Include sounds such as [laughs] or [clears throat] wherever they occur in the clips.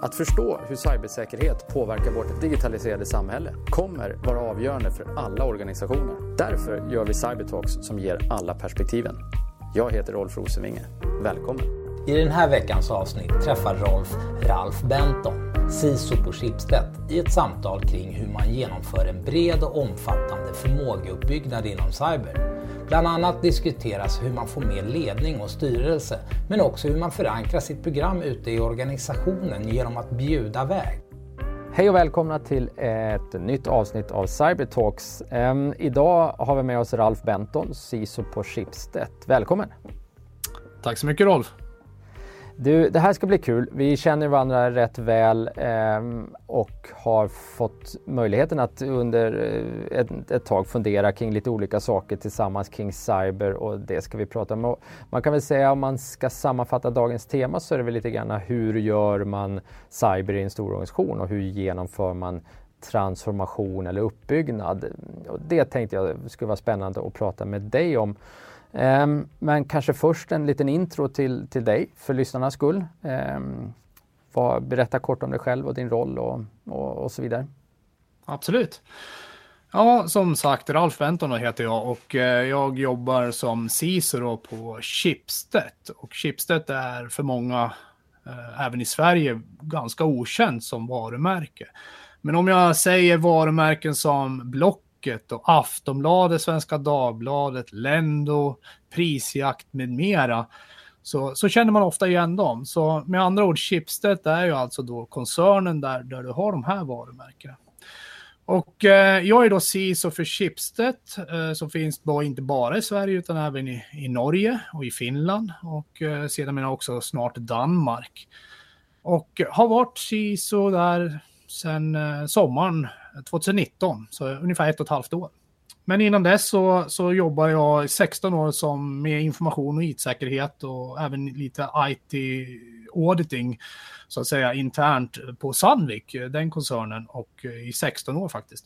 Att förstå hur cybersäkerhet påverkar vårt digitaliserade samhälle kommer vara avgörande för alla organisationer. Därför gör vi Cybertalks som ger alla perspektiven. Jag heter Rolf Rosenvinge. Välkommen! I den här veckans avsnitt träffar Rolf Ralf Benton, CISO på Schibsted, i ett samtal kring hur man genomför en bred och omfattande förmågeuppbyggnad inom cyber. Bland annat diskuteras hur man får med ledning och styrelse, men också hur man förankrar sitt program ute i organisationen genom att bjuda väg. Hej och välkomna till ett nytt avsnitt av Cybertalks. Um, idag har vi med oss Ralf Benton, CISO på Schibsted. Välkommen! Tack så mycket Rolf! Du, det här ska bli kul. Vi känner varandra rätt väl eh, och har fått möjligheten att under eh, ett, ett, tag fundera kring lite olika saker tillsammans kring cyber och det ska vi prata om. Och man kan väl säga om man ska sammanfatta dagens tema så är det väl lite grann hur gör man cyber i en stor organisation och hur genomför man transformation eller uppbyggnad. Och det tänkte jag skulle vara spännande att prata med dig om. Ehm, men kanske först en liten intro till, till dig för lyssnarnas skull. Ehm, berätta kort om dig själv och din roll och, och, och, så vidare. Absolut. Ja, som sagt, Ralf Benton heter jag och eh, jag jobbar som CISO på Schibsted. Och Schibsted är för många, eh, även i Sverige, ganska okänt som varumärke. Men om jag säger varumärken som Block Blocket och Aftonbladet, Svenska Dagbladet, Lendo, Prisjakt med mera. Så, så känner man ofta igen dem. Så med andra ord, Schibsted är ju alltså då koncernen där, där du har de här varumärkena. Och eh, jag är då CISO för Schibsted eh, som finns då inte bara i Sverige utan även i, i Norge och i Finland och eh, sedan också snart Danmark. Och har varit CISO där sedan eh, sommaren 2019, så ungefär ett och ett halvt år. Men innan dess så, så jobbar jag i 16 år som med information och IT-säkerhet och även lite IT-auditing så att säga internt på Sandvik, den koncernen, och i 16 år faktiskt.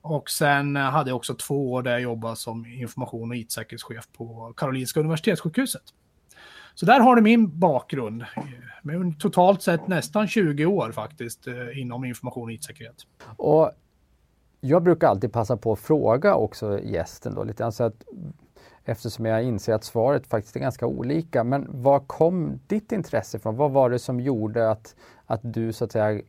Och sen hade jag också två år där jag jobbade som information och IT-säkerhetschef på Karolinska Universitetssjukhuset. Så där har du min bakgrund. Eh, med totalt sett nästan 20 år faktiskt eh, inom information och IT-säkerhet. Och jag brukar alltid passa på att fråga också gästen då lite alltså att eftersom jag inser att svaret faktiskt är ganska olika. Men var kom ditt intresse ifrån? Vad var det som gjorde att, att du så att säga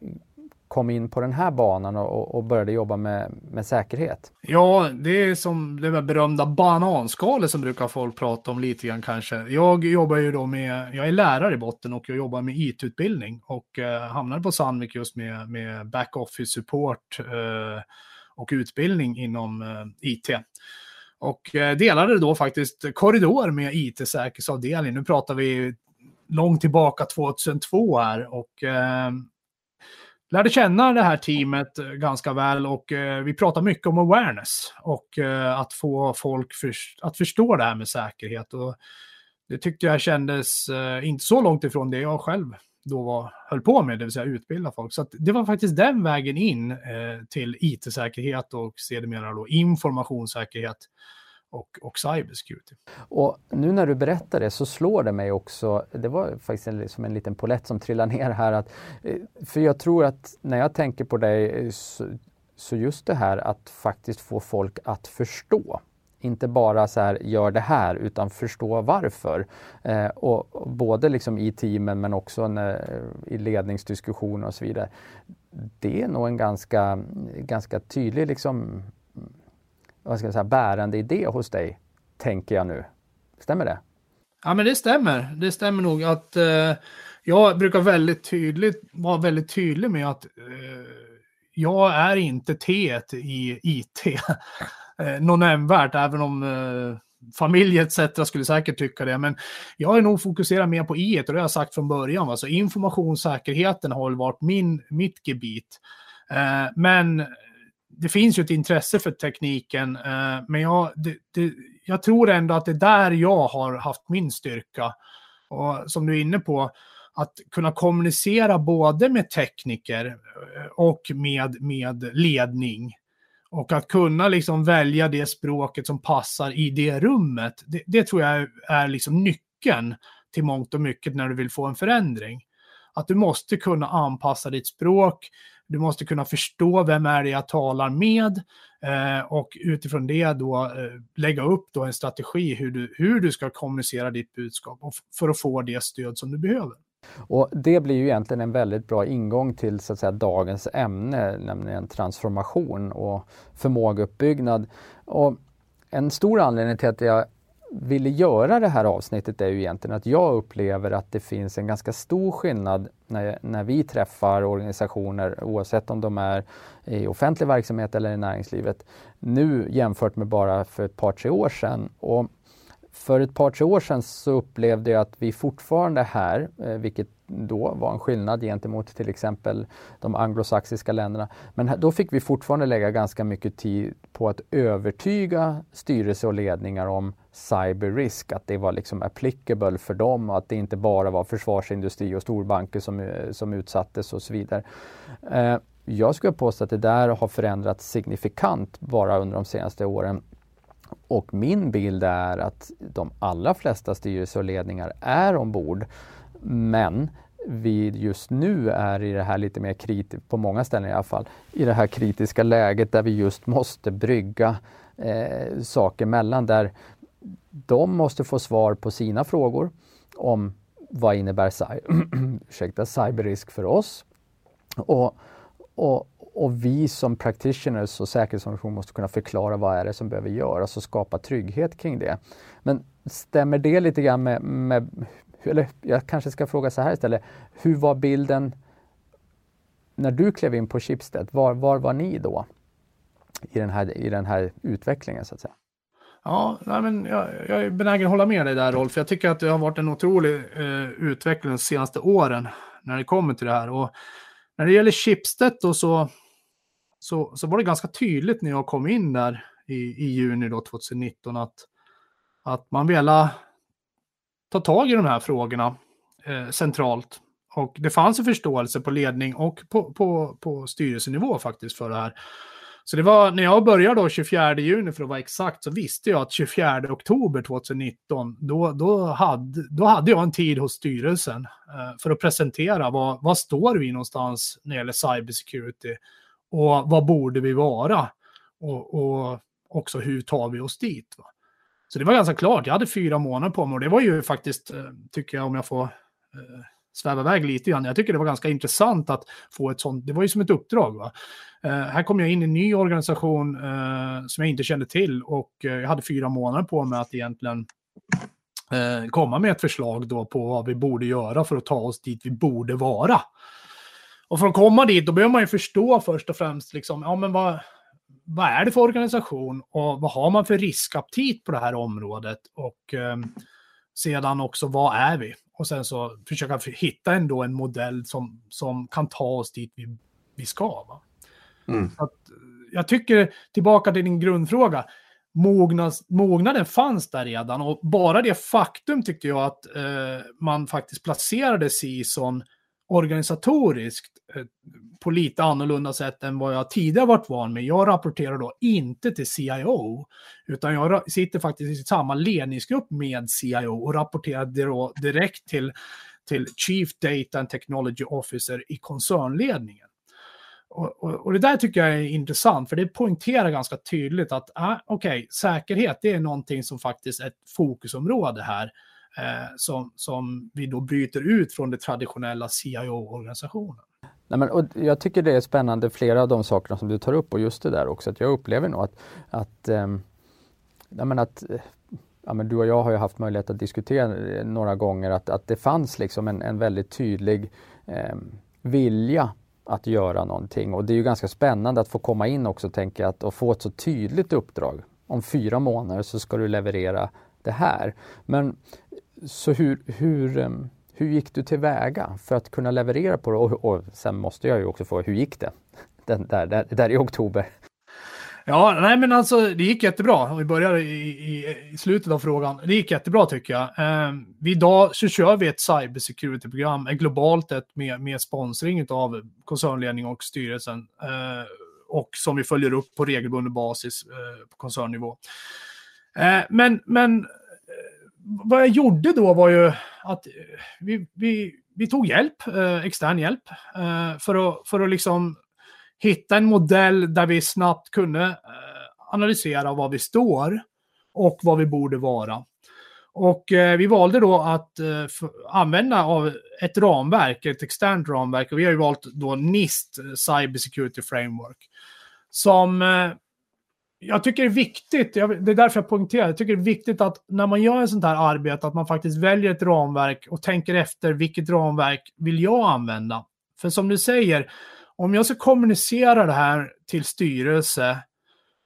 kom in på den här banan och, och började jobba med, med säkerhet? Ja, det är som det där berömda bananskalet som brukar folk prata om lite grann kanske. Jag jobbar ju då med, jag är lärare i botten och jag jobbar med IT-utbildning och eh, hamnade på Sandvik just med, med back-office support eh, och utbildning inom eh, IT. Och eh, delade då faktiskt korridor med IT-säkerhetsavdelningen. Nu pratar vi långt tillbaka 2002 här och eh, lärde känna det här teamet eh, ganska väl och eh, vi pratade mycket om awareness och eh, att få folk för, att förstå det här med säkerhet. Och det tyckte jag kändes eh, inte så långt ifrån det jag själv då var, höll på med, det vill säga utbilda folk. Så det var faktiskt den vägen in eh, till it-säkerhet och sedermera då informationssäkerhet och, och cybersecurity. Och nu när du berättar det så slår det mig också, det var faktiskt en, som en liten polett som trillade ner här, att, eh, för jag tror att när jag tänker på dig eh, så, så just det här att faktiskt få folk att förstå inte bara så här, gör det här, utan förstå varför. Eh, och, och, både liksom i teamen men också när, i ledningsdiskussioner och så vidare. Det är nog en ganska, ganska tydlig liksom, vad ska jag säga, bärande idé hos dig, tänker jag nu. Stämmer det? Ja, men det stämmer. Det stämmer nog att eh, jag brukar väldigt tydligt vara väldigt tydlig med att eh, jag är inte T i [laughs] IT. eh, någon nämnvärt, även om eh, familj etc. skulle säkert tycka det. Men jag är nog fokuserad mer på I och det har jag sagt från början. Så informationssäkerheten har varit min, mitt gebit. Eh, men det finns ju ett intresse för tekniken, eh, men jag, det, det, jag tror ändå att det är där jag har haft min styrka. Och som du är inne på, att kunna kommunicera både med tekniker eh, och med, med ledning. Och att kunna liksom välja det språket som passar i det rummet, det, det tror jag är liksom nyckeln till mångt och mycket när du vill få en förändring. att du måste kunna anpassa ditt språk, du måste kunna förstå vem är det jag talar med eh, och utifrån det då eh, lägga upp då en strategi hur du, hur du ska kommunicera ditt budskap för att få det stöd som du behöver. Och Det blir ju egentligen en väldigt bra ingång till så att säga, dagens ämne, nämligen transformation och förmågeuppbyggnad. Och en stor anledning till att jag ville göra det här avsnittet är ju egentligen att jag upplever att det finns en ganska stor skillnad när, när vi träffar organisationer oavsett om de är i offentlig verksamhet eller i näringslivet nu jämfört med bara för ett par tre år sedan. Och för ett par tre år sedan så upplevde jag att vi fortfarande här, eh, vilket då var en skillnad gentemot till exempel de anglosaxiska länderna. Men då fick vi fortfarande lägga ganska mycket tid på att övertyga styrelse och ledningar om cyberrisk, att det var liksom applicable för dem och att det inte bara var försvarsindustri och storbanker som, eh, som utsattes och så vidare. Eh, jag skulle påstå att det där har förändrats signifikant bara under de senaste åren. Och min bild är att de allra flesta styrelser och ledningar är ombord. Men vi just nu är i det här lite mer kritiska, på många ställen i alla fall, i det här kritiska läget där vi just måste brygga eh, saker mellan där de måste få svar på sina frågor om vad innebär [clears throat] ursäkta, cyberrisk för oss? Och, och, och vi som practitioners och säkerhetsorganisation måste kunna förklara vad är det som behöver göras och skapa trygghet kring det. Men stämmer det lite grann med, med eller jag kanske ska fråga så här istället. Hur var bilden när du klev in på Schibsted? Var, var var ni då i den här, i den här utvecklingen så att säga? Ja, nej men jag, jag är benägen att hålla med dig där Rolf. Jag tycker att det har varit en otrolig eh, utveckling de senaste åren när det kommer till det här. Och när det gäller Schibsted då så, så, så var det ganska tydligt när jag kom in där i, i juni då 2019 att, att man ville ta tag i de här frågorna eh, centralt. Och det fanns en förståelse på ledning och på, på, på styrelsenivå faktiskt för det här. Så det var när jag började då 24 juni för att vara exakt så visste jag att 24 oktober 2019 då, då, hade, då hade jag en tid hos styrelsen eh, för att presentera vad, vad står vi någonstans när det gäller cybersecurity och vad borde vi vara och, och också hur tar vi oss dit. Va? Så det var ganska klart. Jag hade fyra månader på mig och det var ju faktiskt, eh, tycker jag, om jag får eh, sväva iväg lite grann. Jag tycker det var ganska intressant att få ett sånt, det var ju som ett uppdrag. Va? Eh, här kom jag in i en ny organisation eh, som jag inte kände till och eh, jag hade fyra månader på mig att egentligen eh, komma med ett förslag då på vad vi borde göra för att ta oss dit vi borde vara. Och för att komma dit, då behöver man ju förstå först och främst, liksom, ja men vad, vad är det för organisation och vad har man för riskaptit på det här området? Och eh, sedan också, vad är vi? Och sen så försöka hitta ändå en modell som, som kan ta oss dit vi, vi ska. Va? Mm. Att, jag tycker, tillbaka till din grundfråga, mognads, mognaden fanns där redan och bara det faktum tyckte jag att eh, man faktiskt placerade Sison organisatoriskt eh, på lite annorlunda sätt än vad jag tidigare varit van med. Jag rapporterar då inte till CIO, utan jag sitter faktiskt i samma ledningsgrupp med CIO och rapporterar då direkt till, till Chief Data and Technology Officer i koncernledningen. Och, och, och, det där tycker jag är intressant, för det poängterar ganska tydligt att äh, okej, okay, säkerhet det är någonting som faktiskt är ett fokusområde här eh, Eh, som, som vi då bryter ut från det traditionella CIO-organisationen. Nej, men, och jag tycker det är spännande, flera av de sakerna som du tar upp och just det där också, att jag upplever nog att, att, eh, men att eh, ja, men du och jag har ju haft möjlighet att diskutera eh, några gånger att, att det fanns liksom en, en väldigt tydlig eh, vilja att göra någonting och det är ju ganska spännande att få komma in också tänker jag, att, och få ett så tydligt uppdrag. Om fyra månader så ska du leverera det här. Men så hur, hur, ehm, hur gick du tillväga för att kunna leverera på det? Och, och sen måste jag ju också få, hur gick det? [laughs] Den, där, där, där i oktober. Ja, nej men alltså det gick jättebra. Om vi börjar i, i, i slutet av frågan. Det gick jättebra tycker jag. Eh, idag så kör vi ett cybersecurity-program, ett globalt ett med, med sponsring av koncernledning och styrelsen. Eh, och som vi följer upp på regelbunden basis eh, på koncernnivå. Eh, men, men vad jag gjorde då var ju att eh, vi, vi, vi tog hjälp, eh, extern hjälp, eh, för att, för att liksom hitta en modell där vi snabbt kunde eh, analysera var vi står och vad vi borde vara. Och eh, vi valde då att eh, använda av ett ramverk, ett externt ramverk. Och vi har ju valt då NIST, Cyber Security Framework. Som eh, jag tycker det är viktigt, jag, det är därför jag poängterar, jag tycker det är viktigt att när man gör ett sånt här arbete, att man faktiskt väljer ett ramverk och tänker efter vilket ramverk vill jag använda? För som du säger, om jag ska kommunicera det här till styrelse,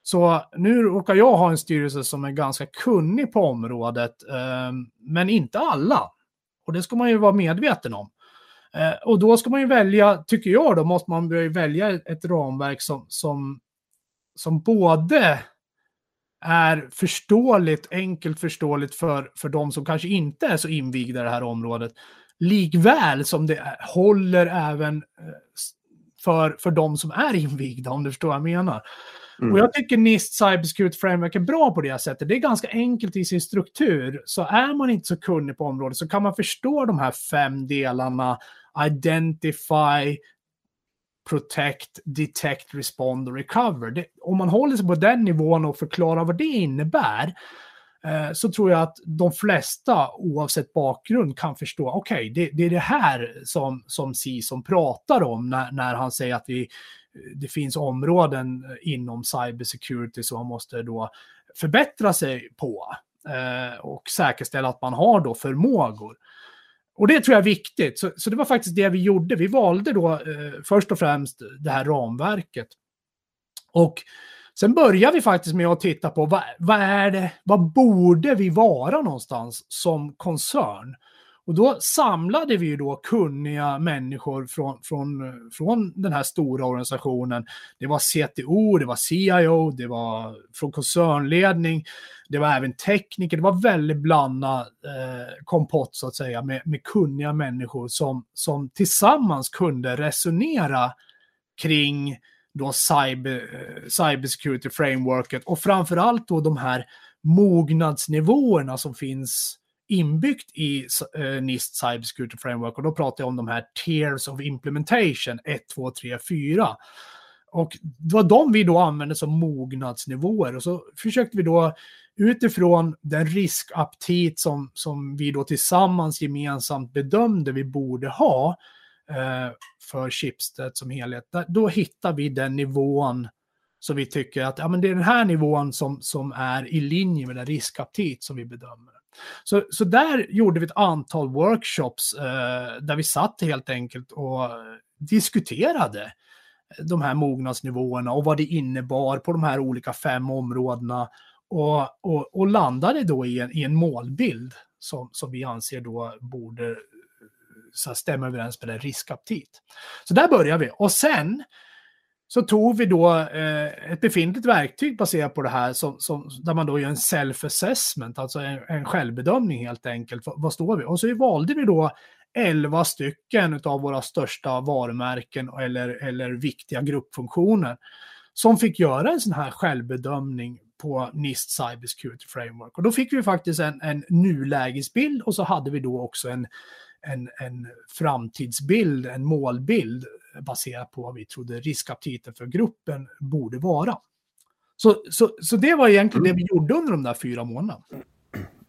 så nu råkar jag ha en styrelse som är ganska kunnig på området, eh, men inte alla. Och det ska man ju vara medveten om. Eh, och då ska man ju välja, tycker jag, då måste man börja välja ett ramverk som, som, som både är förståeligt, enkelt förståeligt för, för de som kanske inte är så invigda i det här området, likväl som det håller även eh, för, för de som är invigda, om du förstår vad jag menar. Mm. Och jag tycker NIST Cybersecurity Framework är bra på det sättet. Det är ganska enkelt i sin struktur. Så är man inte så kunnig på området så kan man förstå de här fem delarna. Identify, protect, detect, respond och recover. Det, om man håller sig på den nivån och förklarar vad det innebär eh, så tror jag att de flesta, oavsett bakgrund, kan förstå, okej, okay, det, det, är det här som, som som pratar om när, när han säger att vi det finns områden inom cybersecurity som man måste då förbättra sig på eh, och säkerställa att man har då förmågor. Och det tror jag är viktigt. Så, så det var faktiskt det vi gjorde. Vi valde då eh, först och främst det här ramverket. Och sen började vi faktiskt med att titta på vad, vad är det, vad borde vi vara någonstans som koncern? Och då samlade vi ju då kunniga människor från, från, från den här stora organisationen. Det var CTO, det var CIO, det var från koncernledning, det var även tekniker. Det var väldigt blandad eh, kompott så att säga med, med kunniga människor som, som tillsammans kunde resonera kring då cyber, eh, cybersecurity frameworket och framförallt då de här mognadsnivåerna som finns inbyggt i eh, NIST Cybersecurity Framework och då pratar jag om de här Tiers of Implementation 1, 2, 3, 4. Och det var de vi då använde som mognadsnivåer och så försökte vi då utifrån den riskaptit som, som vi då tillsammans gemensamt bedömde vi borde ha eh, för Schibsted som helhet, där, då hittar vi den nivån som vi tycker att ja, men det är den här nivån som, som är i linje med den riskaptit som vi bedömer. Så, så där gjorde vi ett antal workshops eh, där vi satt helt enkelt och diskuterade de här mognadsnivåerna och vad det innebar på de här olika fem områdena och, och, och landade då i en, i en målbild som, som vi anser då borde eh, så stämma överens med den riskaptit. Så där börjar vi. Och sen så tog vi då eh, ett befintligt verktyg baserat på det här som, som, där man då gör en self-assessment, alltså en, en självbedömning helt enkelt. Vad, står vi? Och så valde vi då 11 stycken av våra största varumärken eller, eller viktiga gruppfunktioner som fick göra en sån här självbedömning på NIST Cyber Security Framework. Och då fick vi faktiskt en, en nulägesbild och så hade vi då också en, en, en framtidsbild, en målbild baserat på vad vi trodde riskaptiten för gruppen borde vara. Så, så, så det var egentligen det vi gjorde under de där fyra månaderna.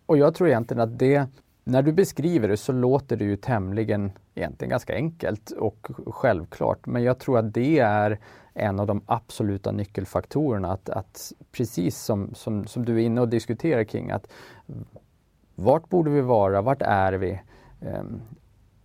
Och jag tror egentligen att det, när du beskriver det så låter det ju tämligen, egentligen ganska enkelt och självklart. Men jag tror att det är en av de absoluta nyckelfaktorerna. Att, att precis som, som, som du är inne och diskuterar kring att vart borde vi vara, vart är vi? Ehm,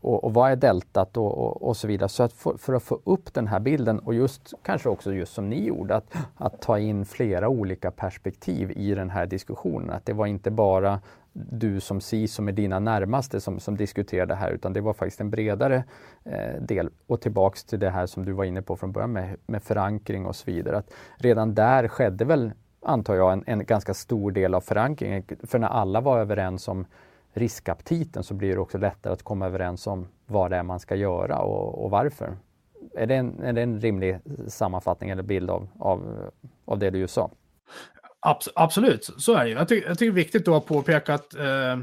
och, och vad är deltat och, och, och, så vidare. Så att för, för, att få upp den här bilden och just kanske också just som ni gjorde, att, att ta in flera olika perspektiv i den här diskussionen. Att det var inte bara du som si som är dina närmaste som, som diskuterade det här utan det var faktiskt en bredare eh, del. Och tillbaks till det här som du var inne på från början med, med förankring och så vidare. Att redan där skedde väl, antar jag, en, en ganska stor del av förankringen. För när alla var överens om riskaptiten så blir det också lättare att komma överens om vad det är man ska göra och, och varför. Är det, en, är det en rimlig sammanfattning eller bild av, av, av det du just sa? Abs absolut, så är det ju. Jag, ty jag tycker det är viktigt då att påpeka att eh,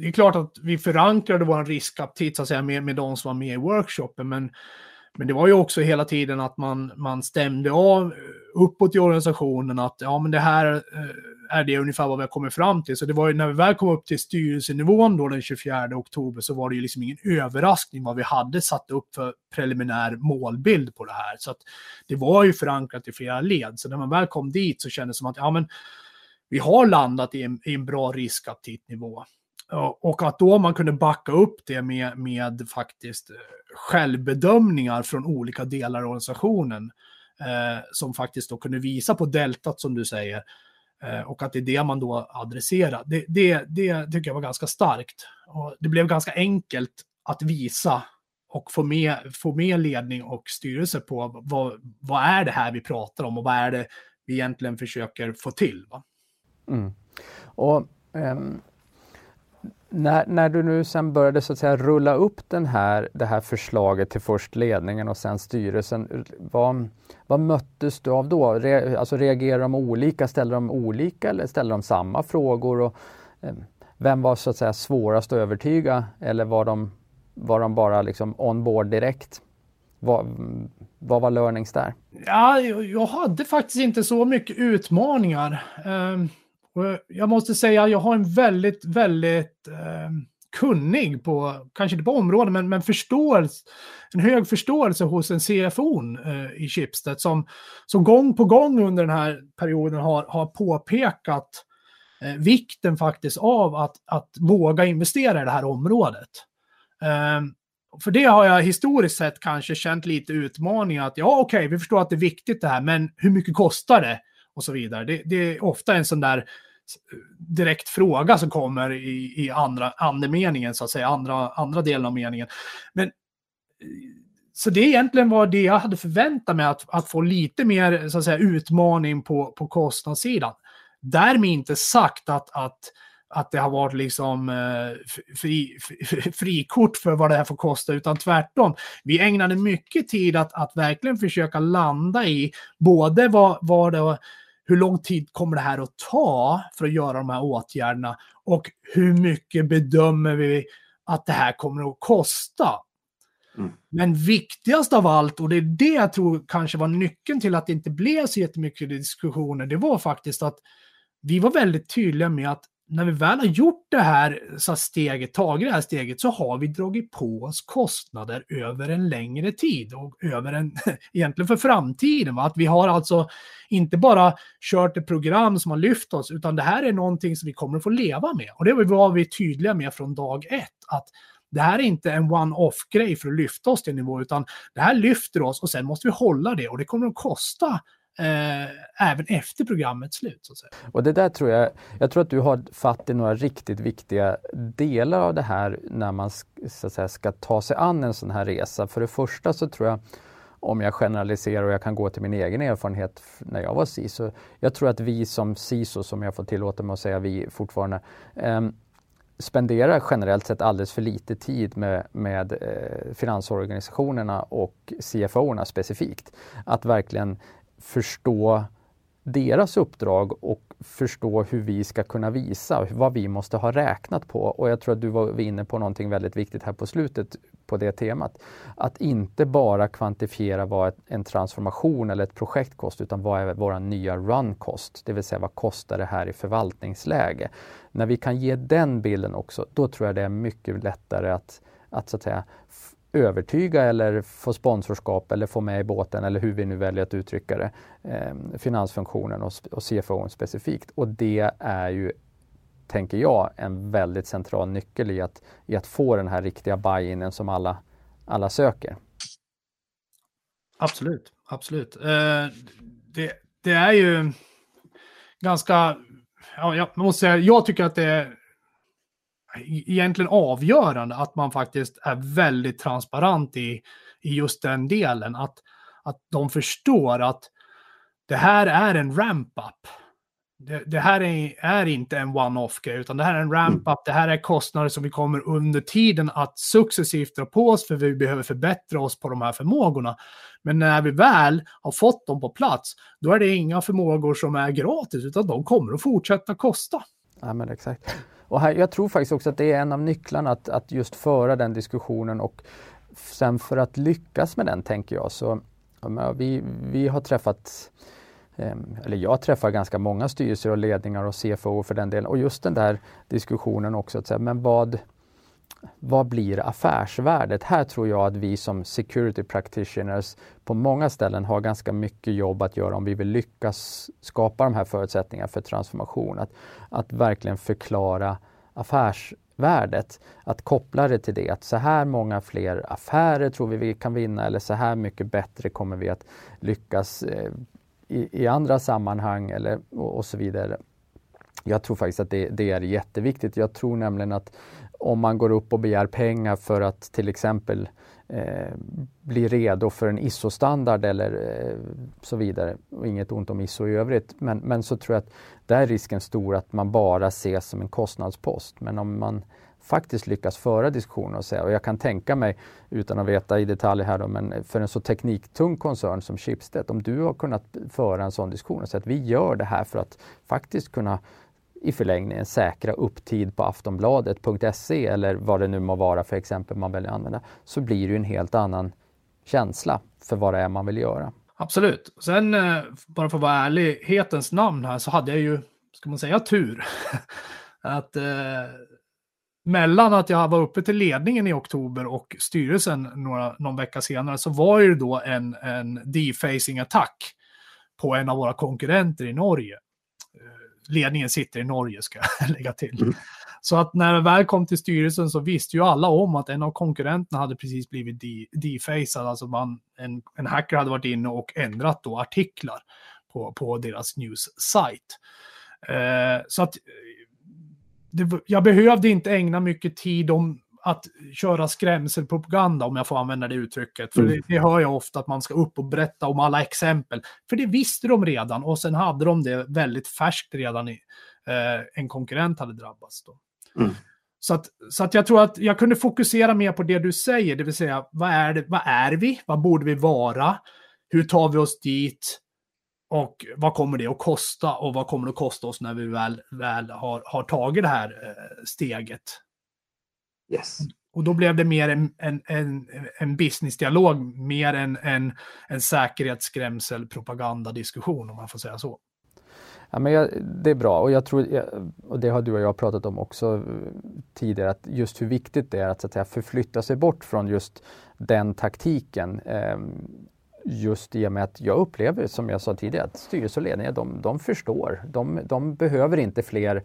det är klart att vi förankrade vår riskaptit så att säga, med, med de som var med i workshopen, men, men det var ju också hela tiden att man, man stämde av uppåt i organisationen att ja, men det här eh, är det ungefär vad vi har kommit fram till. Så det var ju när vi väl kom upp till styrelsenivån då den 24 oktober så var det ju liksom ingen överraskning vad vi hade satt upp för preliminär målbild på det här. Så att det var ju förankrat i flera led. Så när man väl kom dit så kändes det som att ja, men vi har landat i en, i en bra riskaptitnivå. Och att då man kunde backa upp det med, med faktiskt eh, självbedömningar från olika delar av organisationen eh, som faktiskt då kunde visa på deltat som du säger. Eh, och att det är det man då adresserar. Det, det, det tycker jag var ganska starkt. Och det blev ganska enkelt att visa och få med, få med ledning och styrelse på vad, vad är det här vi pratar om och vad är det vi egentligen försöker få till. Va? Mm. Och um när, när du nu sen började så att säga rulla upp den här, det här förslaget till först ledningen och sen styrelsen, vad, vad möttes du av då? Re, alltså reagerade de olika, ställde de olika eller ställde de samma frågor? Och, eh, vem var så att säga svårast att övertyga eller var de, var de bara liksom on board direkt? Vad, vad var learnings där? Ja, jag hade faktiskt inte så mycket utmaningar. Um och jag måste säga, jag har en väldigt, väldigt eh, kunnig på, kanske inte på området, men, men förståelse, en hög förståelse hos en CFO eh, i Schibsted som, som gång på gång under den här perioden har, har påpekat eh, vikten faktiskt av att, att våga investera i det här området. Eh, för det har jag historiskt sett kanske känt lite utmaningar att ja, okej, okay, vi förstår att det är viktigt det här, men hur mycket kostar det? Och så vidare. Det, det är ofta en sån där direkt fråga som kommer i, i andra andemeningen, så att säga, andra, andra delen av meningen. Men eh, så det egentligen var det jag hade förväntat mig, att, att få lite mer så att säga, utmaning på, på kostnadssidan. Därmed inte sagt att, att, att det har varit liksom eh, fri, fri, frikort för vad det här får kosta, utan tvärtom. Vi ägnade mycket tid att, att verkligen försöka landa i både vad, vad det hur lång tid kommer det här att ta för att göra de här åtgärderna och hur mycket bedömer vi att det här kommer att kosta? Mm. Men viktigast av allt, och det är det jag tror kanske var nyckeln till att det inte blev så jättemycket diskussioner, det var faktiskt att vi var väldigt tydliga med att när vi väl har gjort det här så steget, tagit det här steget, så har vi dragit på oss kostnader över en längre tid och över en, [laughs] egentligen för framtiden. Va? Att vi har alltså inte bara kört ett program som har lyft oss, utan det här är någonting som vi kommer att få leva med. Och det var vi tydliga med från dag ett, att det här är inte en one-off-grej för att lyfta oss till en nivå, utan det här lyfter oss och sen måste vi hålla det och det kommer att kosta eh, även efter programmets slut. Så att säga. Och det där tror jag, jag tror att du har fatt i några riktigt viktiga delar av det här när man så att säga, ska ta sig an en sån här resa. För det första så tror jag om jag generaliserar och jag kan gå till min egen erfarenhet när jag var CISO. Jag tror att vi som CISO, som jag får tillåta mig att säga vi fortfarande, eh, spenderar generellt sett alldeles för lite tid med, med eh, finansorganisationerna och CFO-erna specifikt. Att verkligen förstå deras uppdrag och förstå hur vi ska kunna visa vad vi måste ha räknat på. Och jag tror att du var inne på någonting väldigt viktigt här på slutet på det temat. Att inte bara kvantifiera vad en transformation eller ett projekt kostar utan vad är vår nya run cost, det vill säga vad kostar det här i förvaltningsläge. När vi kan ge den bilden också, då tror jag det är mycket lättare att, att, så att säga, övertyga eller få sponsorskap eller få med i båten eller hur vi nu väljer att uttrycka det, eh, finansfunktionen och, och CFO specifikt. Och det är ju, tänker jag, en väldigt central nyckel i att, i att få den här riktiga buy-inen som alla, alla söker. Absolut, absolut. Eh, det, det är ju ganska, ja, jag måste säga, jag tycker att det är E-, egentligen avgörande att man faktiskt är väldigt transparent i, i just den delen. Att, att de förstår att det här är en ramp-up. Det, det, här är, är inte en one-off-grej, utan det här är en ramp-up. Det här är kostnader som vi kommer under tiden att successivt dra på oss, för vi behöver förbättra oss på de här förmågorna. Men när vi väl har fått dem på plats, då är det inga förmågor som är gratis, utan de kommer att fortsätta kosta. Ja, men exakt. Och här, jag tror faktiskt också att det är en av nycklarna att, att just föra den diskussionen och sen för att lyckas med den tänker jag så vi, vi har träffat ehm, eller jag träffar ganska många styrelser och ledningar och CFO för den delen. Och just den där diskussionen också, att säga, men vad, vad blir affärsvärdet? Här tror jag att vi som security practitioners på många ställen har ganska mycket jobb att göra om vi vill lyckas skapa de här förutsättningarna för transformation. Att, att verkligen förklara affärsvärdet, att koppla det till det, att så här många fler affärer tror vi vi kan vinna eller så här mycket bättre kommer vi att lyckas eh, i, i, andra sammanhang eller, och, och så vidare. Jag tror faktiskt att det, det, är jätteviktigt. Jag tror nämligen att om man går upp och begär pengar för att till exempel eh, bli redo för en ISO-standard eller eh, så vidare. Och inget ont om ISO i övrigt. Men, men så tror jag att där är risken stor att man bara ses som en kostnadspost. Men om man faktiskt lyckas föra diskussioner och säga, och jag kan tänka mig, utan att veta i detalj här då, men för en så tekniktung koncern som Schibsted, om du har kunnat föra en sån diskussion och säga att vi gör det här för att faktiskt kunna i förlängningen säkra upp tid på aftonbladet.se eller vad det nu må vara för exempel man väljer att använda, så blir det en helt annan känsla för vad det är man vill göra. Absolut. Sen, eh, bara för att vara ärlighetens namn här, så hade jag ju, ska man säga, tur. [laughs] att eh, mellan att jag var uppe till ledningen i oktober och styrelsen några, någon vecka senare så var det då en, en defacing-attack på en av våra konkurrenter i Norge ledningen sitter i Norge ska jag [laughs] lägga till. Mm. Så att när det väl kom till styrelsen så visste ju alla om att en av konkurrenterna hade precis blivit defacad. Alltså man, en, en hacker hade varit inne och ändrat då artiklar på, på deras news-sajt. Eh, så att det, jag behövde inte ägna mycket tid om att köra skrämselpropaganda, om jag får använda det uttrycket. För mm. det, det, hör jag ofta att man ska upp och berätta om alla exempel. För det visste de redan och sen hade de det väldigt färskt redan i, eh, en konkurrent hade drabbats. Då. Mm. Så, att, så att jag tror att jag kunde fokusera mer på det du säger, det vill säga vad är, det, vad är vi? Vad borde vi vara? Hur tar vi oss dit? Och vad kommer det att kosta? Och vad kommer det att kosta oss när vi väl, väl har, har tagit det här eh, steget? Yes. Och då blev det mer en, en, en, en businessdialog, mer än en, en säkerhetsskrämsel propagandadiskussion om man får säga så. Ja, men jag, det är bra och jag tror, och det har du och jag pratat om också eh, tidigare, att just hur viktigt det är att, så att säga, förflytta sig bort från just den taktiken. Ehm, just i och med att jag upplever, som jag sa tidigare, att styrelse och ledning, de, de förstår. De, de behöver inte fler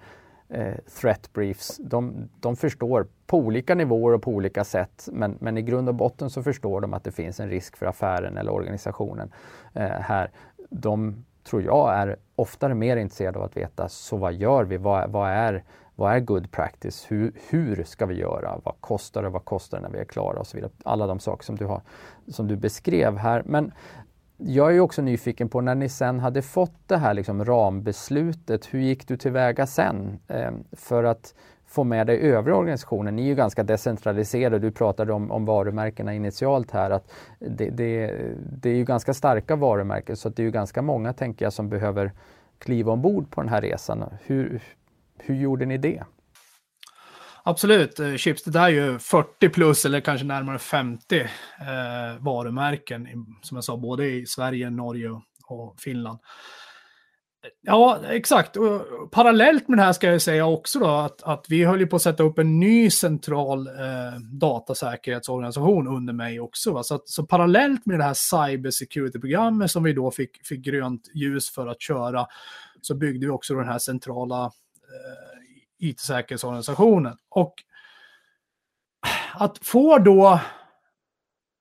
eh, threat briefs. De, de förstår på olika nivåer och på olika sätt men, men i grund och botten så förstår de att det finns en risk för affären eller organisationen eh, här. De tror jag är oftare mer intresserade av att veta så vad gör vi? Vad, vad, är, vad är good practice? Hur, hur ska vi göra? Vad kostar det? Vad kostar det när vi är klara? Och så vidare. Alla de saker som du, har, som du beskrev här. Men jag är också nyfiken på när ni sen hade fått det här liksom rambeslutet, hur gick du tillväga sen eh, för att få med dig övriga organisationen? Ni är ju ganska decentraliserade, du pratade om, om varumärkena initialt här, att det, det, det, är ju ganska starka varumärken så det är ju ganska många, tänker jag, som behöver kliva ombord på den här resan. Hur, hur gjorde ni det? Absolut, eh, chips det där är ju 40 plus eller kanske närmare 50 eh, varumärken, som jag sa, både i Sverige, Norge och Finland. Ja, exakt. Och parallellt med det här ska jag säga också då att, att vi höll på att sätta upp en ny central eh, datasäkerhetsorganisation under mig också. Va? Så, att, så parallellt med det här cyber security-programmet som vi då fick, fick grönt ljus för att köra så byggde vi också den här centrala eh, IT-säkerhetsorganisationen. Och att få då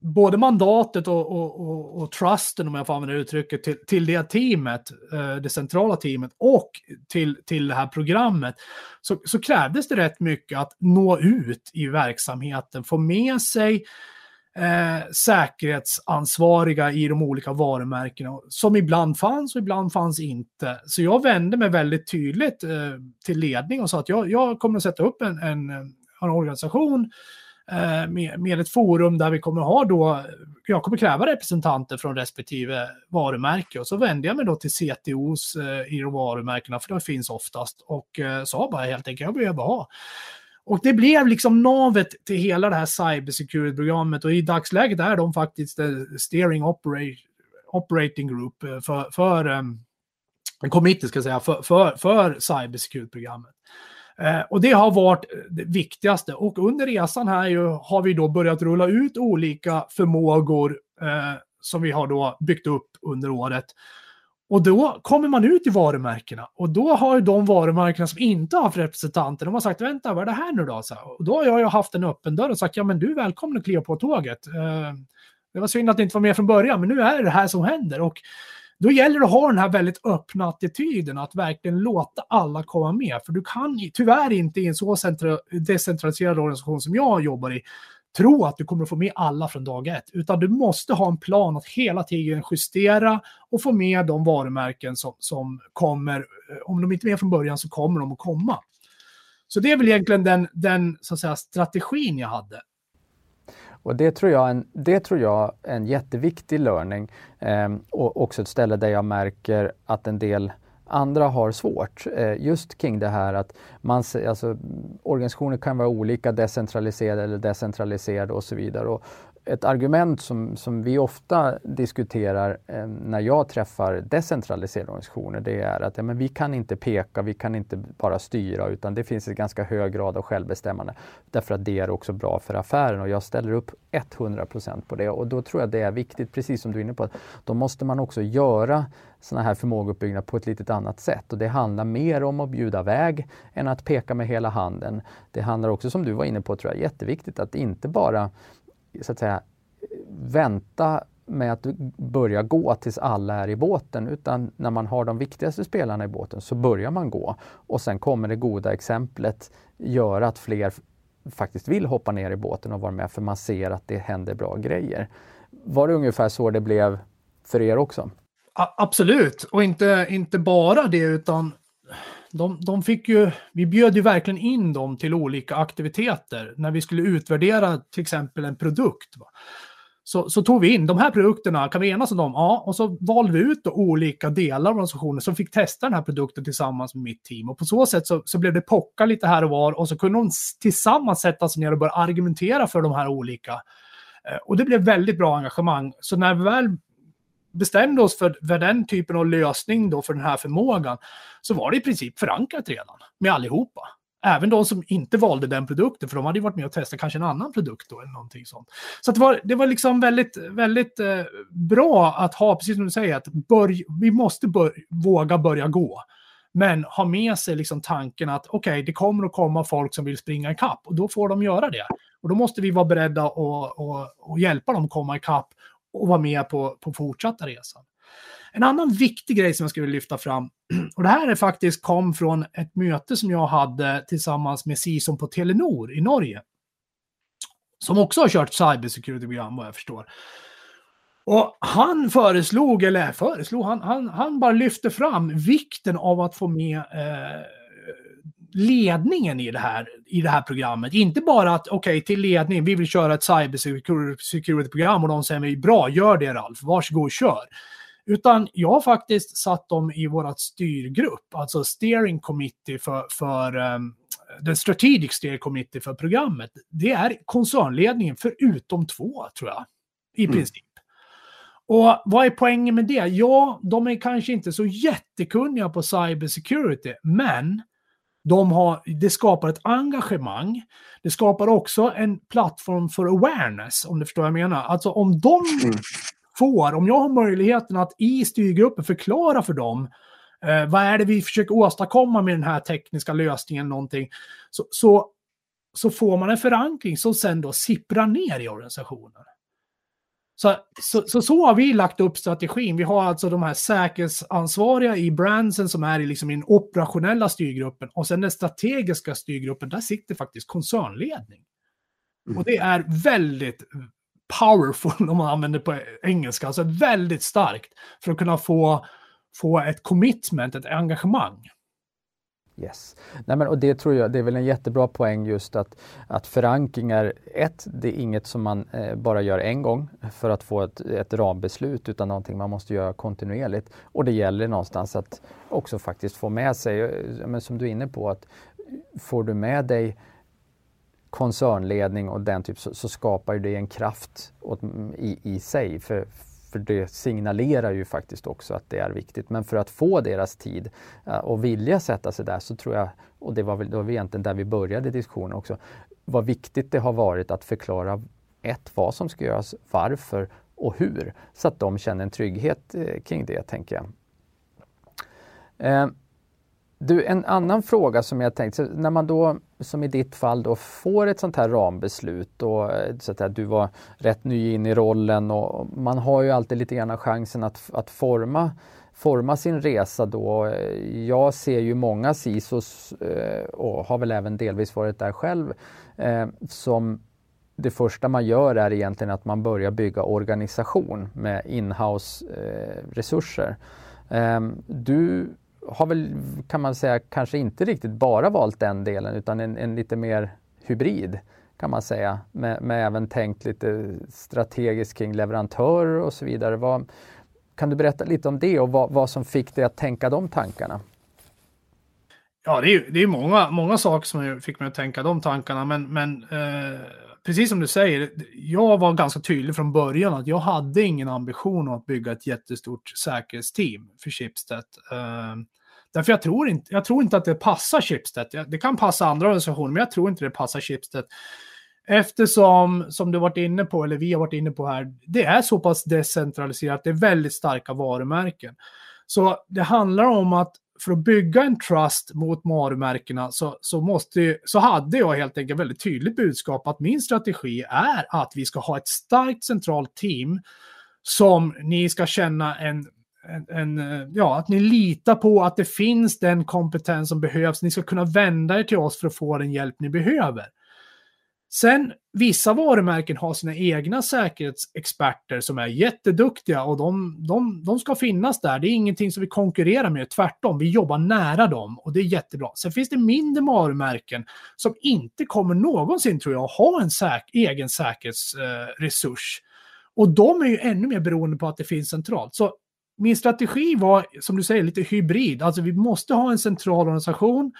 både mandatet och, och, och, och, trusten, om jag får använda uttrycket, till, till det teamet, eh, det centrala teamet och till, till det här programmet, så, så krävdes det rätt mycket att nå ut i verksamheten, få med sig eh, säkerhetsansvariga i de olika varumärkena som ibland fanns och ibland fanns inte. Så jag vände mig väldigt tydligt eh, till ledning och sa att jag, jag kommer att sätta upp en, en, en organisation eh, med, med ett forum där vi kommer ha då, jag kommer kräva representanter från respektive varumärke och så vände jag mig då till CTOs eh, i de varumärkena, för de finns oftast, och eh, sa bara helt enkelt, jag behöver ha och det blev liksom navet till hela det här cybersecurity-programmet och i dagsläget är de faktiskt eh, steering operating group eh, för, för ehm, en committee ska jag säga, för, för, för cybersecurity-programmet. Eh, och det har varit eh, det viktigaste. Och under resan här ju, har vi då börjat rulla ut olika förmågor eh, som vi har då byggt upp under året. Och då kommer man ut i varumärkena och då har ju de varumärkena som inte har haft representanter, de har sagt vänta, vad är det här nu då? Så, och då har jag ju haft en öppen dörr och sagt ja men du är välkommen att kliva på tåget. Eh, det var synd att det inte var med från början, men nu är det det här som händer. Och då gäller det att ha den här väldigt öppna attityden, att verkligen låta alla komma med. För du kan tyvärr inte i en så decentraliserad organisation som jag jobbar i, tro att du kommer att få med alla från dag ett, utan du måste ha en plan att hela tiden justera och få med de varumärken som, som kommer. Eh, om de inte är med från början så kommer de att komma. Så det är väl egentligen den, den så att säga, strategin jag hade. Och det tror jag, en, det tror jag är en jätteviktig learning eh, och också ett ställe där jag märker att en del andra har svårt. Eh, just kring det här att man, alltså, organisationer kan vara olika, decentraliserade eller decentraliserade och så vidare. Och ett argument som, som vi ofta diskuterar eh, när jag träffar decentraliserade organisationer, det är att ja, men vi kan inte peka, vi kan inte bara styra, utan det finns en ganska hög grad av självbestämmande. Därför att det är också bra för affären och jag ställer upp 100% på det. Och då tror jag det är viktigt, precis som du är inne på, att då måste man också göra sådana här förmågeuppbyggnad på ett lite annat sätt. Och det handlar mer om att bjuda väg än att peka med hela handen. Det handlar också, som du var inne på, tror jag, jätteviktigt att inte bara så att säga, vänta med att börja gå tills alla är i båten utan när man har de viktigaste spelarna i båten så börjar man gå och sen kommer det goda exemplet göra att fler faktiskt vill hoppa ner i båten och vara med för man ser att det händer bra grejer. Var det ungefär så det blev för er också? Absolut, och inte, inte bara det utan de, de fick ju, vi bjöd ju verkligen in dem till olika aktiviteter när vi skulle utvärdera till exempel en produkt. Va? Så, så, tog vi in de här produkterna, kan vi enas om dem? Ja, och så valde vi ut olika delar av organisationen som fick testa den här produkten tillsammans med mitt team. Och på så sätt så, så blev det pocka lite här och var och så kunde de tillsammans sätta sig ner och börja argumentera för de här olika. Eh, och det blev väldigt bra engagemang. Så när vi väl bestämde oss för, för den typen av lösning då för den här förmågan så var det i princip förankrat redan med allihopa. Även de som inte valde den produkten, för de hade ju varit med och testat kanske en annan produkt då eller någonting sånt. Så det var, det var liksom väldigt, väldigt eh, bra att ha, precis som du säger, att börj, vi måste bör, våga börja gå. Men ha med sig liksom tanken att okej, okay, det kommer att komma folk som vill springa ikapp och då får de göra det. Och då måste vi vara beredda att hjälpa dem komma ikapp och vara med på, på fortsatta resan. En annan viktig grej som jag skulle lyfta fram, [clears throat] och det här är faktiskt kom från ett möte som jag hade tillsammans med Sison på Telenor i Norge. Som också har kört cybersecurity-program vad jag förstår. Och han föreslog, eller föreslog, han, han, han bara lyfte fram vikten av att få med eh, ledningen i det här, i det här programmet. Inte bara att, okej, okay, till ledning, vi vill köra ett cybersecurity-program och de säger bra, gör det Ralf, varsågod, kör. Utan jag har faktiskt satt dem i vårt styrgrupp, alltså steering committee för, för um, den strategic steering committee för programmet. Det är koncernledningen förutom två, tror jag, i mm. princip. Och vad är poängen med det? Ja, de är kanske inte så jättekunniga på cybersecurity, men de har, det skapar ett engagemang. Det skapar också en plattform för awareness, om du förstår vad jag menar. Alltså om de mm. får, om jag har möjligheten att i styrgruppen förklara för dem eh, vad är det vi försöker åstadkomma med den här tekniska lösningen, någonting, så, så, så får man en förankring som sen då sipprar ner i organisationen. Så, så, så, så, har vi lagt upp strategin. Vi har alltså de här säkerhetsansvariga i brandsen som är i liksom den operationella styrgruppen och sen den strategiska styrgruppen, där sitter faktiskt koncernledning. Mm. Och det är väldigt powerful om man använder på engelska, alltså väldigt starkt för att kunna få, få ett commitment, ett engagemang. Yes. Nej, men, och det tror jag, det är väl en jättebra poäng just att, att förankringar, ett, det är inget som man eh, bara gör en gång för att få ett, ett rambeslut utan någonting man måste göra kontinuerligt. Och det gäller någonstans att också faktiskt få med sig, eh, men som du är inne på, att får du med dig koncernledning och den typ så, så skapar det en kraft åt, i, i sig. För, för det signalerar ju faktiskt också att det är viktigt. Men för att få deras tid eh, och vilja sätta sig där så tror jag, och det var väl, det var egentligen där vi började diskussionen också, vad viktigt det har varit att förklara ett, vad som ska göras, varför och hur. Så att de känner en trygghet eh, kring det, tänker jag. Eh, du, en annan fråga som jag tänkte, när man då som i ditt fall då får ett sånt här rambeslut och eh, så att du var rätt ny in i rollen och man har ju alltid lite grann chansen att, att forma, forma sin resa då. Eh, jag ser ju många SISOs eh, och har väl även delvis varit där själv som det första man gör är egentligen att man börjar bygga organisation med inhouse resurser. Du har väl, kan man säga, kanske inte riktigt bara valt den delen utan en, en lite mer hybrid kan man säga, med, med, även tänkt lite strategiskt kring leverantörer och så vidare. Vad, kan du berätta lite om det och vad, vad som fick dig att tänka de tankarna? Ja, det är, det är många, många saker som fick mig att tänka de tankarna, men, men eh, precis som du säger, jag var ganska tydlig från början att jag hade ingen ambition att bygga ett jättestort säkerhetsteam för Schibsted. Eh, därför jag tror, inte, jag tror inte att det passar Schibsted. Det kan passa andra organisationer, men jag tror inte det passar Schibsted. Eftersom, som du varit inne på, eller vi har varit inne på här, det är så pass decentraliserat, det är väldigt starka varumärken. Så det handlar om att för att bygga en trust mot varumärkena så, så, måste, så hade jag helt enkelt väldigt tydligt budskap att min strategi är att vi ska ha ett starkt centralt team som ni ska känna en, en, en, ja, att ni litar på att det finns den kompetens som behövs. Ni ska kunna vända er till oss för att få den hjälp ni behöver. Sen, vissa varumärken har sina egna säkerhetsexperter som är jätteduktiga och de, de, de ska finnas där. Det är ingenting som vi konkurrerar med, tvärtom. Vi jobbar nära dem och det är jättebra. Sen finns det mindre varumärken som inte kommer någonsin, tror jag, ha en säk egen säkerhetsresurs. Eh, och de är ju ännu mer beroende på att det finns centralt. Så min strategi var, som du säger, lite hybrid. Alltså vi måste ha en central organisation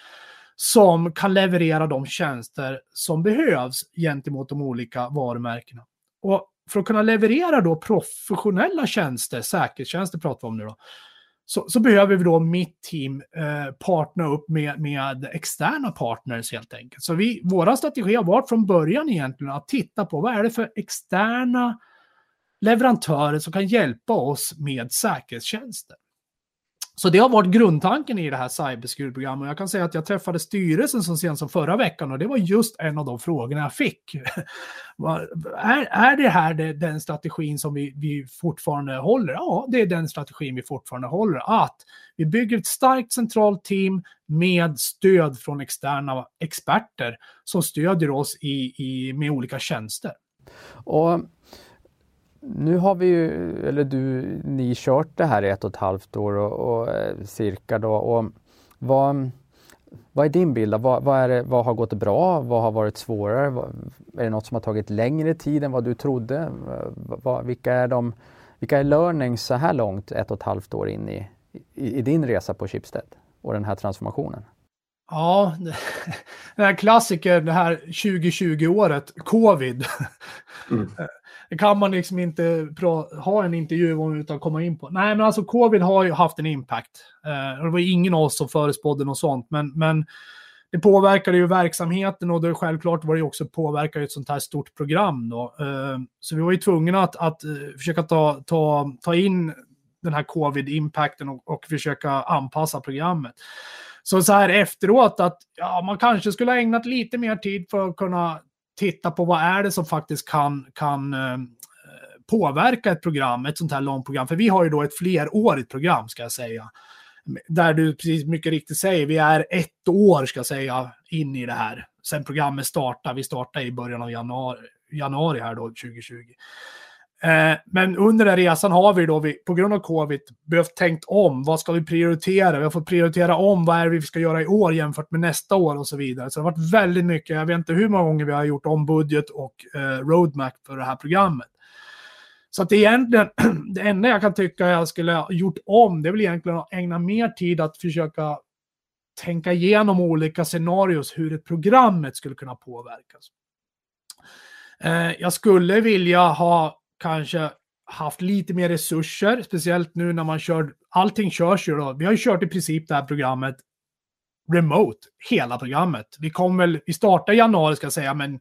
som kan leverera de tjänster som behövs gentemot de olika varumärkena. Och för att kunna leverera då professionella tjänster, säkerhetstjänster pratar vi om nu då, så, så behöver vi då mitt team eh, partna upp med, med externa partners helt enkelt. Så vi, våra strategi har varit från början egentligen att titta på vad är det för externa leverantörer som kan hjälpa oss med säkerhetstjänster. Så det har varit grundtanken i det här cyberskurprogrammet. Och jag kan säga att jag träffade styrelsen så sent som förra veckan och det var just en av de frågorna jag fick. [laughs] är, är det här det, den strategin som vi, vi fortfarande håller? Ja, det är den strategin vi fortfarande håller. Att vi bygger ett starkt centralt team med stöd från externa experter som stödjer oss i, i, med olika tjänster. Och nu har vi ju, eller du, ni kört det här i ett och ett halvt år och, och eh, cirka då. Och vad, vad är din bild? Vad, vad, är det, vad har gått bra? Vad har varit svårare? Vad, är det något som har tagit längre tid än vad du trodde? Vad, vilka, är de, vilka är learnings så här långt, ett och ett halvt år in i, i, i din resa på Schibsted och den här transformationen? Ja, [laughs] den här klassikern, det här 2020-året, covid. Mm. [laughs] Det kan man liksom inte ha en intervju om utan att komma in på. Nej, men alltså covid har ju haft en impact. Eh, det var ingen av oss som förespådde något sånt, men, men det påverkade ju verksamheten och det självklart var det också påverkar ett sånt här stort program. Då. Eh, så vi var ju tvungna att, att eh, försöka ta, ta, ta in den här covid-impacten och, och försöka anpassa programmet. Så så här efteråt att ja, man kanske skulle ha ägnat lite mer tid för att kunna titta på vad är det som faktiskt kan, kan eh, påverka ett program, ett sånt här långt program. För vi har ju då ett flerårigt program ska jag säga. Där du precis mycket riktigt säger, vi är ett år ska jag säga in i det här. Sen programmet startar, vi startar i början av januari, januari här då 2020. Eh, men under den resan har vi då, vi, på grund av covid, behövt tänkt om. Vad ska vi prioritera? Vi har fått prioritera om vad är det vi ska göra i år jämfört med nästa år och så vidare. Så det har varit väldigt mycket, jag vet inte hur många gånger vi har gjort om budget och eh, roadmap för det här programmet. Så att egentligen, [clears throat] det enda jag kan tycka jag skulle ha gjort om, det är väl egentligen att ägna mer tid att försöka tänka igenom olika scenarios hur ett programmet skulle kunna påverkas. Eh, jag skulle vilja ha kanske haft lite mer resurser, speciellt nu när man kör, allting körs ju då. Vi har ju kört i princip det här programmet remote, hela programmet. Vi kom väl, vi startade i januari ska jag säga, men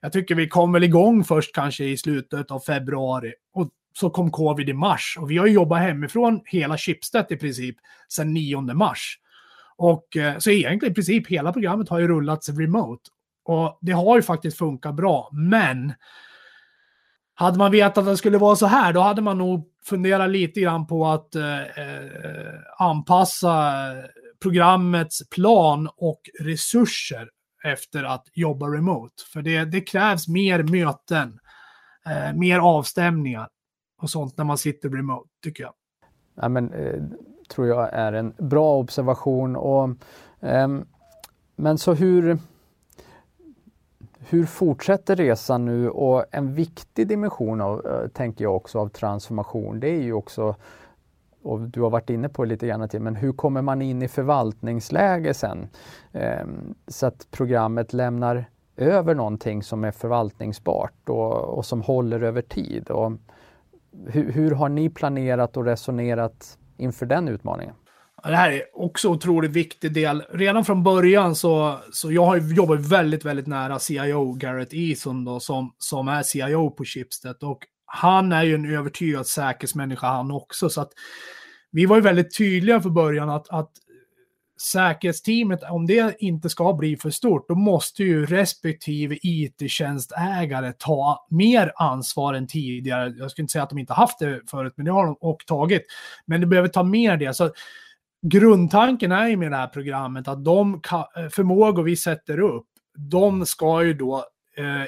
jag tycker vi kom väl igång först kanske i slutet av februari och så kom covid i mars och vi har ju jobbat hemifrån hela Schibsted i princip sedan 9 mars. Och eh, så egentligen i princip hela programmet har ju rullats remote och det har ju faktiskt funkat bra, men hade man vetat att det skulle vara så här, då hade man nog funderat lite grann på att eh, eh, anpassa programmets plan och resurser efter att jobba remote. För det, det krävs mer möten, eh, mer avstämningar och sånt när man sitter remote, tycker jag. Ja, men, eh, tror jag är en bra observation. Och, eh, men så hur hur fortsätter resan nu? Och en viktig dimension av, eh, tänker jag också, av transformation, det är ju också och du har varit inne på det lite grann till, men hur kommer man in i förvaltningsläge sen? Ehm, så att programmet lämnar över någonting som är förvaltningsbart och, och som håller över tid. Och hur, hur har ni planerat och resonerat inför den utmaningen? Det här är också otroligt viktig del. Redan från början så, så jag har jobbat väldigt, väldigt nära CIO Garrett Eason då, som, som är CIO på Schibsted. Och han är ju en övertygad säkerhetsmänniska han också. Så att vi var ju väldigt tydliga för början att, att säkerhetsteamet, om det inte ska bli för stort, då måste ju respektive it-tjänstägare ta mer ansvar än tidigare. Jag skulle inte säga att de inte haft det förut, men det har de och tagit. Men det behöver ta mer det. Så grundtanken är ju med det här programmet att de eh, förmågor vi sätter upp, de ska ju då eh,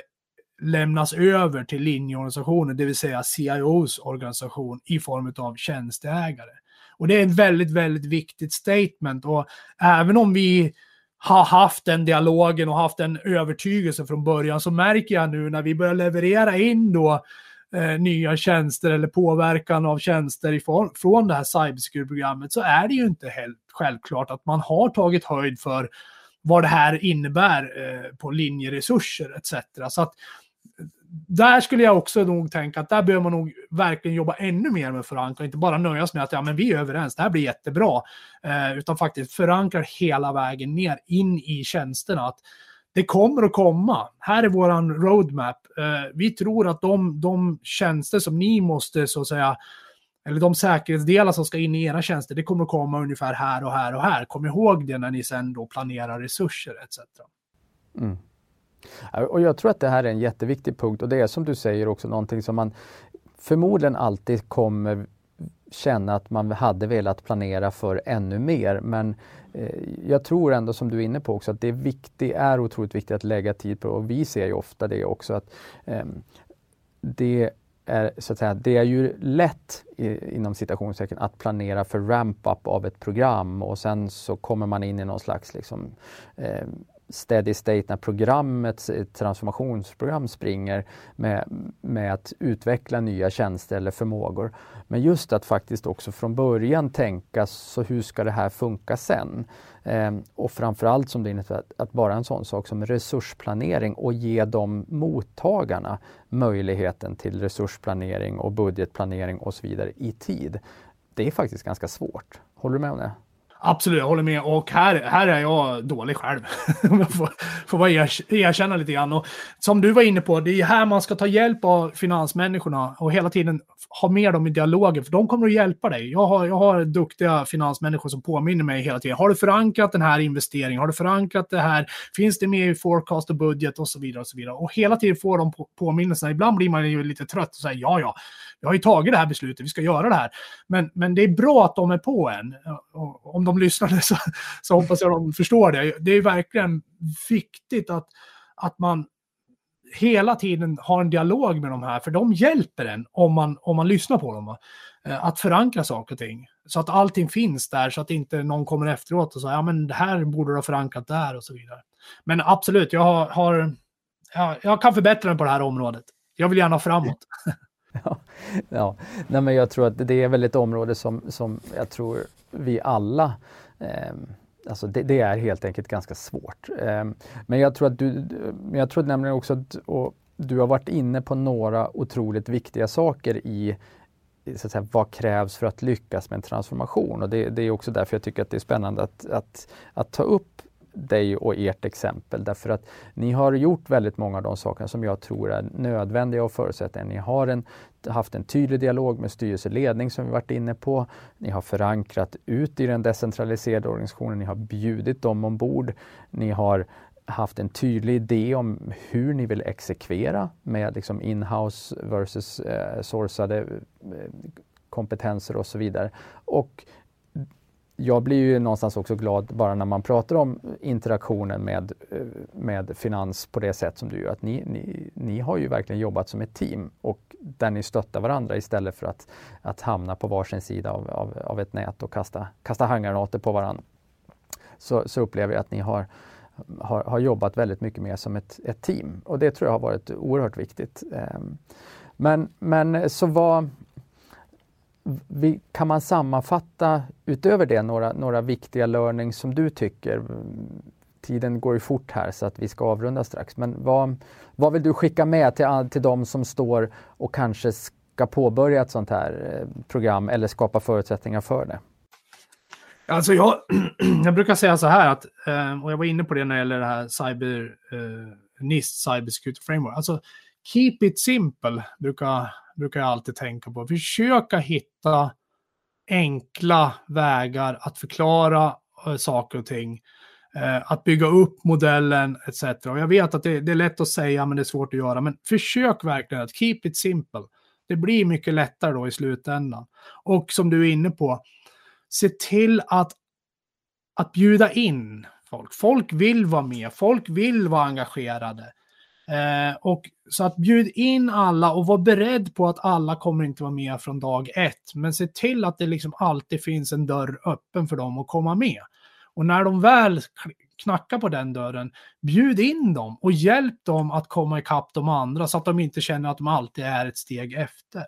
lämnas över till linjeorganisationen, det vill säga CIOs organisation i form av tjänsteägare. Och det är ett väldigt, väldigt viktigt statement och även om vi har haft den dialogen och haft en övertygelse från början så märker jag nu när vi börjar leverera in då eh, nya tjänster eller påverkan av tjänster ifrån, från det här cybersecurity-programmet så är det ju inte helt självklart att man har tagit höjd för vad det här innebär eh, på linjeresurser etc. Så att eh, där skulle jag också nog tänka att där behöver man nog verkligen jobba ännu mer med förankring, inte bara nöjas med att ja, men vi är överens, det här blir jättebra, eh, utan faktiskt förankra hela vägen ner in i tjänsterna. Att det kommer att komma. Här är våran roadmap. Eh, vi tror att de, de tjänster som ni måste så att säga eller de säkerhetsdelar som ska in i era tjänster, det kommer att komma ungefär här och här och här. Kom ihåg det när ni sen då planerar resurser etc. Mm. Och jag tror att det här är en jätteviktig punkt och det är som du säger också någonting som man förmodligen alltid kommer känna att man hade velat planera för ännu mer. Men eh, jag tror ändå som du är inne på också att det är, viktigt, är otroligt viktigt att lägga tid på och vi ser ju ofta det också att eh, det är, så att säga, det är ju lätt inom citationstecken att planera för ramp-up av ett program och sen så kommer man in i någon slags liksom, eh, steady state när programmet, eh, transformationsprogram springer med, med att utveckla nya tjänster eller förmågor. Men just att faktiskt också från början tänka så hur ska det här funka sen? Eh, och framförallt som det innebär att, att bara en sån sak som resursplanering och ge de mottagarna möjligheten till resursplanering och budgetplanering och så vidare i tid. Det är faktiskt ganska svårt. Håller du med om det? Absolut, jag håller med. Och här, här är jag dålig själv. [laughs] Om jag får, får bara erkänna lite grann. Och som du var inne på, det är här man ska ta hjälp av finansmänniskorna och hela tiden ha med dem i dialogen, för de kommer att hjälpa dig. Jag har, jag har duktiga finansmänniskor som påminner mig hela tiden. Har du förankrat den här investeringen? Har du förankrat det här? Finns det med i forecast och budget och så vidare och så vidare? Och hela tiden får de på, påminnelserna. Ibland blir man ju lite trött och säger ja, ja, vi har ju tagit det här beslutet, vi ska göra det här. Men, men det är bra att de är på en. Om de lyssnade [laughs] så, så hoppas jag de förstår det. Det är verkligen viktigt att, att man hela tiden har en dialog med de här, för de hjälper en om man, om man lyssnar på dem. Va? Eh, att förankra saker och ting. Så att allting finns där så att inte någon kommer efteråt och säger ja men det här borde du ha förankrat där och så vidare. Men absolut, jag har, har jag, jag kan förbättra mig på det här området. Jag vill gärna framåt. [laughs] [laughs] Ja, ja. Nej, men jag tror att det är väl ett område som, som jag tror vi alla eh, Alltså det, det, är helt enkelt ganska svårt. Eh, men jag tror att du, jag tror nämligen också att du har varit inne på några otroligt viktiga saker i så att säga, vad krävs för att lyckas med en transformation? Och det, det, är också därför jag tycker att det är spännande att, att, att ta upp dig och ert exempel därför att ni har gjort väldigt många av de sakerna som jag tror är nödvändiga och förutsättningar. Ni har en, haft en tydlig dialog med styrelseledning som vi varit inne på. Ni har förankrat ut i den decentraliserade organisationen. Ni har bjudit dem ombord. Ni har haft en tydlig idé om hur ni vill exekvera med liksom in-house versus eh, sourcade eh, kompetenser och så vidare. Och jag blir ju någonstans också glad bara när man pratar om interaktionen med, eh, med finans på det sätt som du gör. Att ni, ni, ni har ju verkligen jobbat som ett team och där ni stöttar varandra istället för att, att hamna på varsin sida av, av, av ett nät och kasta, kasta handgranater på varandra. Så, så upplever jag att ni har, har, har jobbat väldigt mycket mer som ett, ett team och det tror jag har varit oerhört viktigt. Ehm, men, men så vad, kan man sammanfatta utöver det några, några viktiga learnings som du tycker? Tiden går ju fort här så att vi ska avrunda strax. Men vad, vad vill du skicka med till, till de som står och kanske ska påbörja ett sånt här eh, program eller skapa förutsättningar för det? Alltså jag, [clears throat] jag brukar säga så här att, eh, och jag var inne på det när det gäller det här CYBER-NIST, Cyber eh, Security Framework. Alltså keep it simple brukar brukar jag alltid tänka på. Försöka hitta enkla vägar att förklara eh, saker och ting. Eh, att bygga upp modellen etc. Och jag vet att det, det, är lätt att säga men det är svårt att göra. Men försök verkligen att keep it simple. Det blir mycket lättare då i slutändan. Och som du är inne på, se till att, att bjuda in folk. Folk vill vara med, folk vill vara engagerade. Eh, och så att bjud in alla och var beredd på att alla kommer inte vara med från dag ett. Men se till att det liksom alltid finns en dörr öppen för dem att komma med. Och när de väl knackar på den dörren, bjud in dem och hjälp dem att komma ikapp de andra så att de inte känner att de alltid är ett steg efter.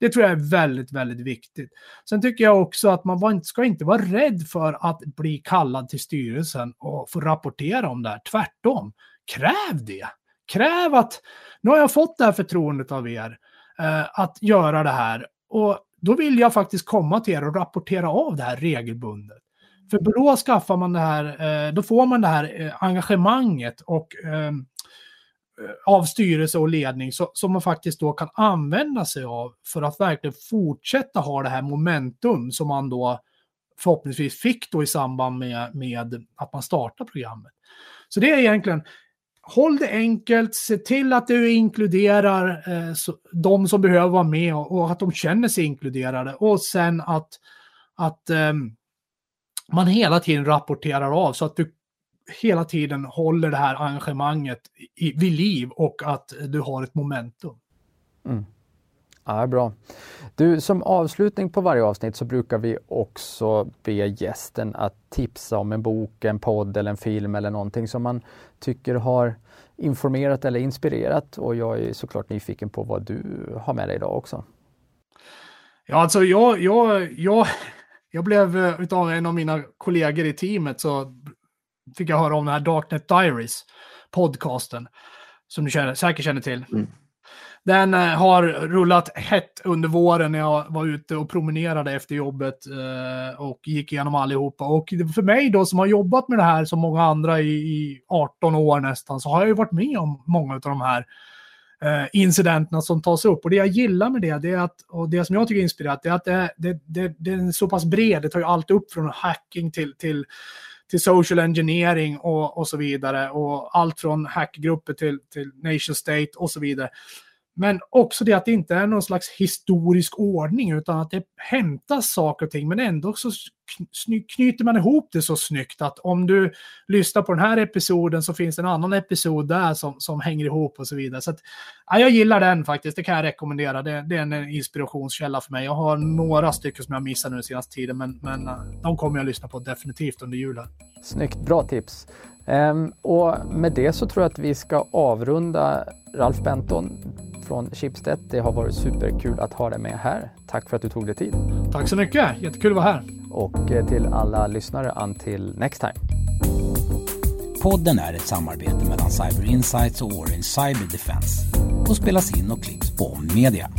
Det tror jag är väldigt, väldigt viktigt. Sen tycker jag också att man ska inte vara rädd för att bli kallad till styrelsen och få rapportera om det här. Tvärtom, kräv det. Kräv att nu har jag fått det här förtroendet av er eh, att göra det här. Och då vill jag faktiskt komma till er och rapportera av det här regelbundet. För då skaffar man det här, eh, då får man det här eh, engagemanget och eh, eh, av styrelse och ledning så, som man faktiskt då kan använda sig av för att verkligen fortsätta ha det här momentum som man då förhoppningsvis fick då i samband med, med att man startar programmet. Så det är egentligen, håll det enkelt, se till att du inkluderar eh, så, de som behöver vara med och, och, att de känner sig inkluderade. Och sen att, att eh, man hela tiden rapporterar av så att du hela tiden håller det här engagemanget i, vid liv och att du har ett momentum. Mm. Ja, bra. Du, som avslutning på varje avsnitt så brukar vi också be gästen att tipsa om en bok, en podd eller en film eller någonting som man tycker har informerat eller inspirerat. Och jag är såklart nyfiken på vad du har med dig idag också. Ja, alltså jag, jag, jag, jag blev eh, utav en av mina kollegor i teamet så fick jag höra om den här Darknet Diaries podcasten som du känner, säkert känner till. Mm. Den eh, har rullat hett under våren när jag var ute och promenerade efter jobbet eh, och gick igenom allihopa. Och för mig då som har jobbat med det här som många andra i, 18 år nästan så har jag ju varit med om många av de här eh, incidenterna som tas upp. Och det jag gillar med det, det är att, och det som jag tycker är inspirerat, det är att det, det, det, det är så pass bred. Det tar ju allt upp från hacking till, till till social engineering och, och så vidare. Och allt från hackgrupper till, till nation state och så vidare men också det att det inte är någon slags historisk ordning utan att det hämtas saker och ting men ändå så knyter man ihop det så snyggt att om du lyssnar på den här episoden så finns det en annan episod där som, som hänger ihop och så vidare. Så att, ja, jag gillar den faktiskt, det kan jag rekommendera. Det, det, är en inspirationskälla för mig. Jag har några stycken som jag missat nu den senaste tiden men, men eh, de kommer jag lyssna på definitivt under julen. Snyggt, bra tips. Um, och med det så tror jag att vi ska avrunda Ralf Benton från Schibsted. Det har varit superkul att ha dig med här. Tack för att du tog dig tid. Tack så mycket, jättekul att vara här. Och eh, till alla lyssnare, until next time. Podden är ett samarbete mellan Cyber Insights och Orange Cyber Defense och spelas in och klipps på Media.